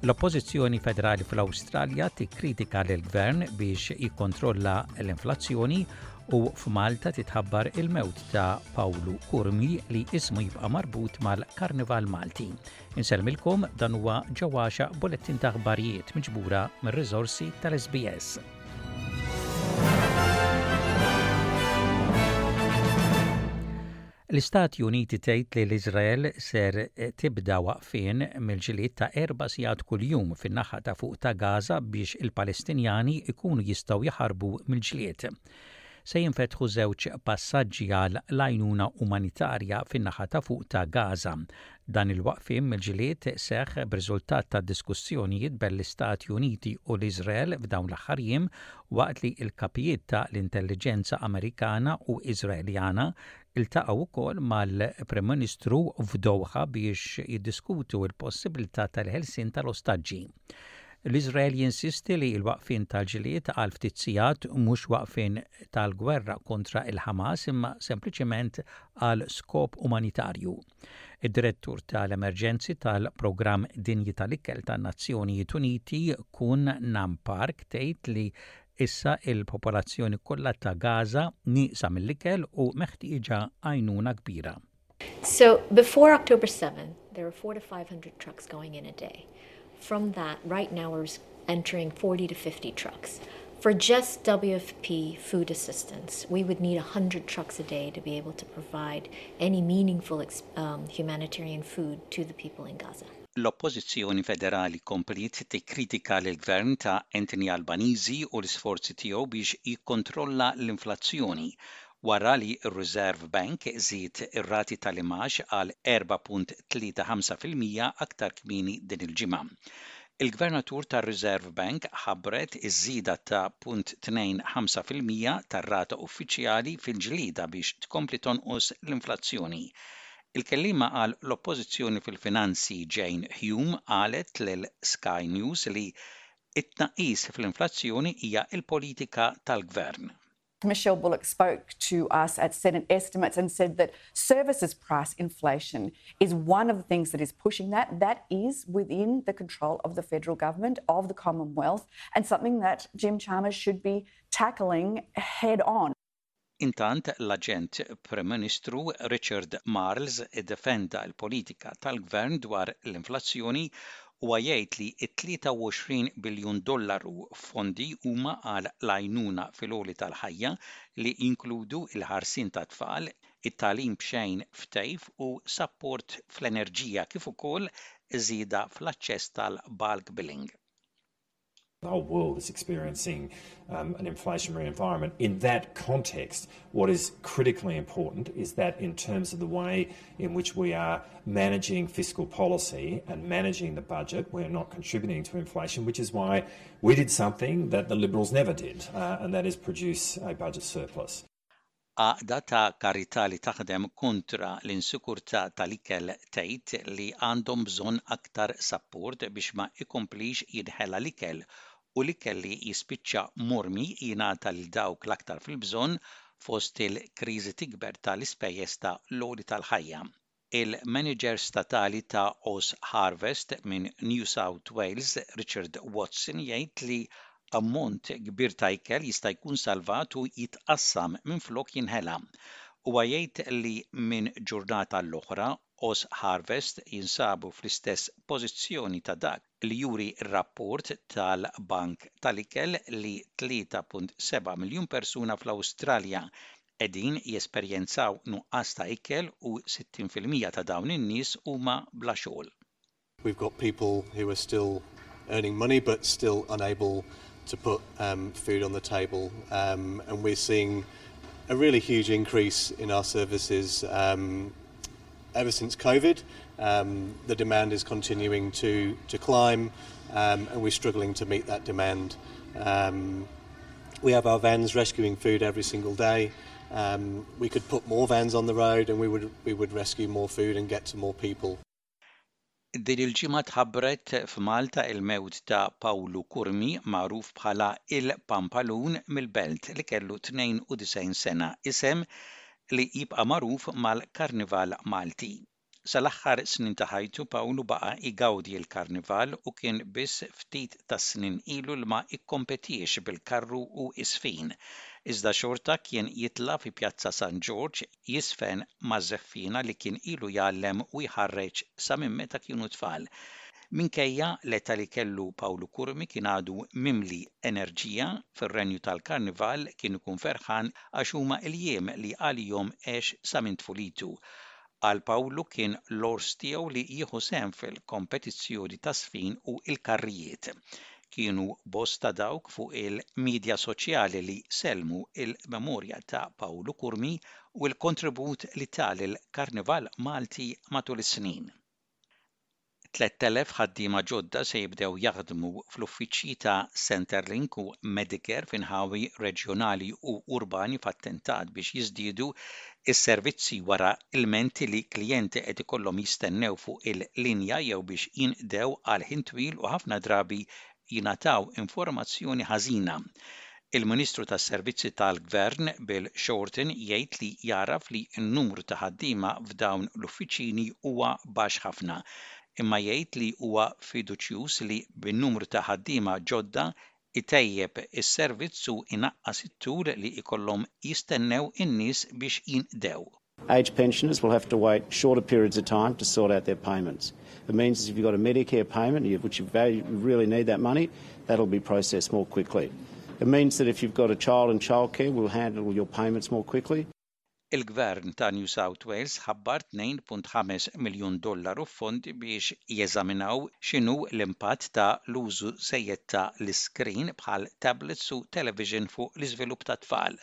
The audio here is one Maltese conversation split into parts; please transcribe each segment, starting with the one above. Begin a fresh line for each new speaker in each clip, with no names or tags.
L-Oppożizzjoni Federali fl-Awstralja tikkritika lill-Gvern biex jikkontrolla l-inflazzjoni u f'Malta titħabbar il-mewt ta' Pawlu Kurmi li ismu jibqa' marbut mal-Karnival Malti. Insellmilkom dan huwa ġewwaxa bulettin ta' aħbarijiet miġbura mir-riżorsi tal-SBS. L-Istati Uniti tgħid li l-Iżrael ser tibda waqfien mill-ġlied ta' erba' sigħat kuljum fin-naħa ta' fuq ta' Gaza biex il-Palestinjani jkunu jistgħu jaħarbu mill-ġlied. Se jinfetħu żewġ passaġġi għal l-għajnuna umanitarja fin-naħa ta' fuq ta' Gaza, Dan il-waqfien mill-ġlied seħħ b'riżultat ta' diskussjonijiet bell istati Uniti u l-Iżrael f'dawn l-aħħar jiem waqt li l-kapijiet ta' l-intelliġenza Amerikana u Iżraeljana ltaqgħu wkoll mal-Prim Ministru f'Doha biex jiddiskutu l-possibilità tal-ħelsien ta' l-ostaġġi. L-Iżrael jinsisti li l-waqfien tal-ġlied għal ftit sigħat mhux waqfien tal-gwerra kontra l-Ħamas imma sempliċement għal skop umanitarju. Id-Direttur tal-Emerġenzi tal-Programm Dinji tal-Ikel tan-Nazzjonijiet Uniti Kun Nam Park tgħid li issa l-popolazzjoni kollha ta' Gaza nieqsa mill-ikel u meħtieġa għajnuna kbira.
So before October 7, there are four to five hundred trucks going in a day. from that right now we're entering 40 to 50 trucks. For just WFP food assistance, we would need 100 trucks a day to be able to provide any meaningful um, humanitarian food to the people in Gaza.
L-Oppożizzjoni Federali kompliet tikkritika lill gvern ta' Anthony Albanizi u l-isforzi tiegħu biex jikkontrolla l-inflazzjoni wara li r-Reserve Bank żied ir-rati tal-imgħax għal 4.35 fil-mija aktar kmieni din il-ġimgħa. Il-Gvernatur tar-Reserve Bank ħabbret iż-żieda ta' 0.25 fil-mija tar-rata uffiċjali fil-ġlieda biex tkompli tonqos l-inflazzjoni. Il-kelliema għal l-Oppożizzjoni fil-Finanzi Jane Hume qalet lil Sky News li t-tnaqqis fl-inflazzjoni hija l-politika tal-Gvern.
Michelle Bullock spoke to us at Senate Estimates and said that services price inflation is one of the things that is pushing that. That is within the control of the federal government, of the Commonwealth, and something that Jim Chalmers should be tackling head on.
Intant l-aġent Prim Ministru Richard Marles iddefenda il politika tal-gvern dwar l-inflazzjoni Huwa jgħid li t-23 biljun dollaru f'fondi huma għal l-għajnuna fil-għoli tal-ħajja li jinkludu l-ħarsien tat-tfal, it-tagħlim b'xejn f'tejf u sapport fl-enerġija kif ukoll żieda fl-aċċess tal-bulk billing.
The whole world is experiencing um, an inflationary environment. In that context, what is critically important is that, in terms of the way in which we are managing fiscal policy and managing the budget, we're not contributing to inflation, which is why we did something that the Liberals never did, uh, and that is produce a budget surplus.
Għaqda ta' karità li taħdem kontra l-insikurtà tal-ikel tgħid li għandhom bżonn aktar sapport biex ma jkomplix jinħela l-ikel u l-ikel li jispiċċa mormi jingħata lil dawk l-aktar fil-bżonn fost il-kriżi tikber ta' l-ispejjeż ta' l-għoli tal-ħajja. Il-Maniġer Statali ta' Oz Harvest minn New South Wales, Richard Watson jgħid li ammont kbir ta' ikel jista' jkun salvat u jitqassam minflok jinħela. Huwa jgħid li minn ġurnata għall-oħra, Oz Harvest jinsabu fl-istess pożizzjoni ta' dak li juri r-rapport tal-Bank tal-Ikel li 3.7 miljun persuna fl-Awstralja qegħdin jesperjenzaw nuqqas ta' ikel u 60 fil-mija ta' dawn in-nies huma bla xogħol.
We've got people who are still earning money but still unable to put food on the table and we're seeing a really huge increase in our services ever since COVID. Um, the demand is continuing to, to climb, um, and we're struggling to meet that demand. Um, we have our vans rescuing food every single day. Um, we could put more vans on the road, and we would we would rescue more food and get to more people.
Din il-ġimgħa tħabbret f'Malta il-mewt ta' Pawlu Curmi magħruf bħala Il-Pampalun mill-Belt li kellu 92 sena, isem li jibqa' magħruf mal-Karnival Malti. Sal-aħħar snin ta' ħajtu Pawlu baqa' jgawdi l-Karnival u kien biss ftit tas-snin ilu li ma ikkompetiex bil-karru u iż-żfin, iżda xorta kien jitla' fi Pjazza San Ġorġ jiżfen maż-żeffiena li kien ilu jgħallem u jħarreġ sa minn meta kienu tfal. Minkejja l-età li kellu Pawlu Curmi kien għadu mimli enerġija, fir-renju tal-Karnival kien ikun ferħan għax huma l-jiem li għalihom għex sa minn tfulitu. Għal Pawlu kien l-għors tiegħu li jieħu sehem fil-kompetizzjoni taż-żfin u l-karrijiet. Kienu bosta dawk fuq il-midja soċjali li sellmu l-memorja ta' Pawlu Curmi u l-kontribut li ta lill-Karnival Malti matul is-snin. 3,000 ħaddiema ġodda se jibdew jaħdmu fl-uffiċċji ta' Centrelink u Medicare f'inħawi reġjonali u urbani f'attentat biex jiżdiedu is-servizzi wara ilmenti li klijenti qed ikollhom jistennew fuq il-linja jew biex jinqdew għal ħin twil u ħafna drabi jingħataw informazzjoni ħażina. Il-Ministru tas-Servizzi tal-Gvern, Bill Shorten, jgħid li jagħraf li n-numru ta' ħaddiema f'dawn l-uffiċini huwa baxx ħafna, imma jgħid li huwa fiduċjuż li bin-numru ta' ħaddiema ġodda itejjeb is-servizzu inaqqas it-tul li ikollhom jistennew in-nies biex jindew.
Age pensioners will have to wait shorter periods of time to sort out their payments. It means if you've got a Medicare payment, which you really need that money, that'll be processed more quickly. It means that if you've got a child in childcare, we'll handle your payments more quickly.
Il-Gvern ta' New South Wales ħabbar 2.5 miljun dollaru f'fondi biex jeżaminaw x'inhu l-impatt ta' l-użu żejjed ta' l-iskrin bħal tablets u television fuq l-iżvilupp tat-tfal.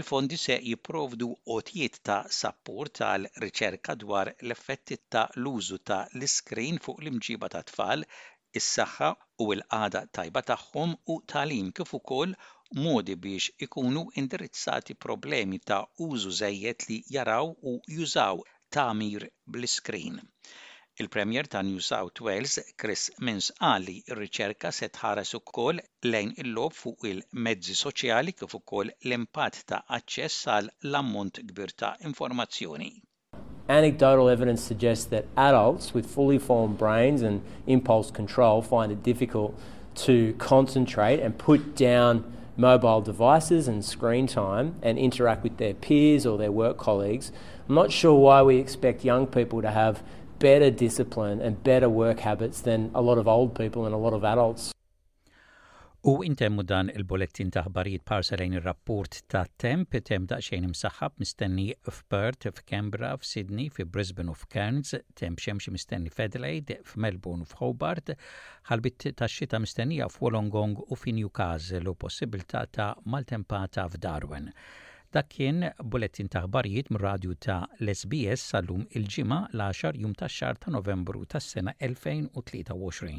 Il-fondi se jipprovdu għotjiet ta' sapport għal riċerka dwar l-effetti ta' l-użu ta' l-iskrin fuq l-imġiba tat-tfal is-saħħa u l-qagħda tajba tagħhom u tagħlim kif ukoll modi biex ikunu indirizzati problemi ta' użu żejjed li jaraw u jużaw tagħmir bl-iskrin. Il-Premier ta' New South Wales, Chris Minns qal li r-riċerka se tħares ukoll lejn il-logħob fuq il-mezzi soċjali kif ukoll l-impatt ta' aċċess għal ammont kbir ta' informazzjoni.
Anecdotal evidence suggests that adults with fully formed brains and impulse control find it difficult to concentrate and put down mobile devices and screen time and interact with their peers or their work colleagues, I'm not sure why we expect young people to have better discipline and better work habits than a lot of old people and a lot of adults.
U intemmu dan il-bulettin ta' aħbarijiet b'ħarsa lejn ir-rapport tat-temp, temp daqsxejn imsaħħab mistenni f'Perth, f'Canberra, f'Sydney, fi Brisbane u f'Cairns, temp xemxi mistenni f'Adelaide, f'Melbourne u f'Hobart, ħalbiet tax-xita mistennija f'Wollongong u fi Newcastle u possibbiltà ta' maltempata f'Darwin. Dak kien bulettin ta' aħbarijiet mir-radju ta' l-SBS sal-lum il-Ġimgħa l-10 jum tax-xahar ta' Novembru tas-sena 2023.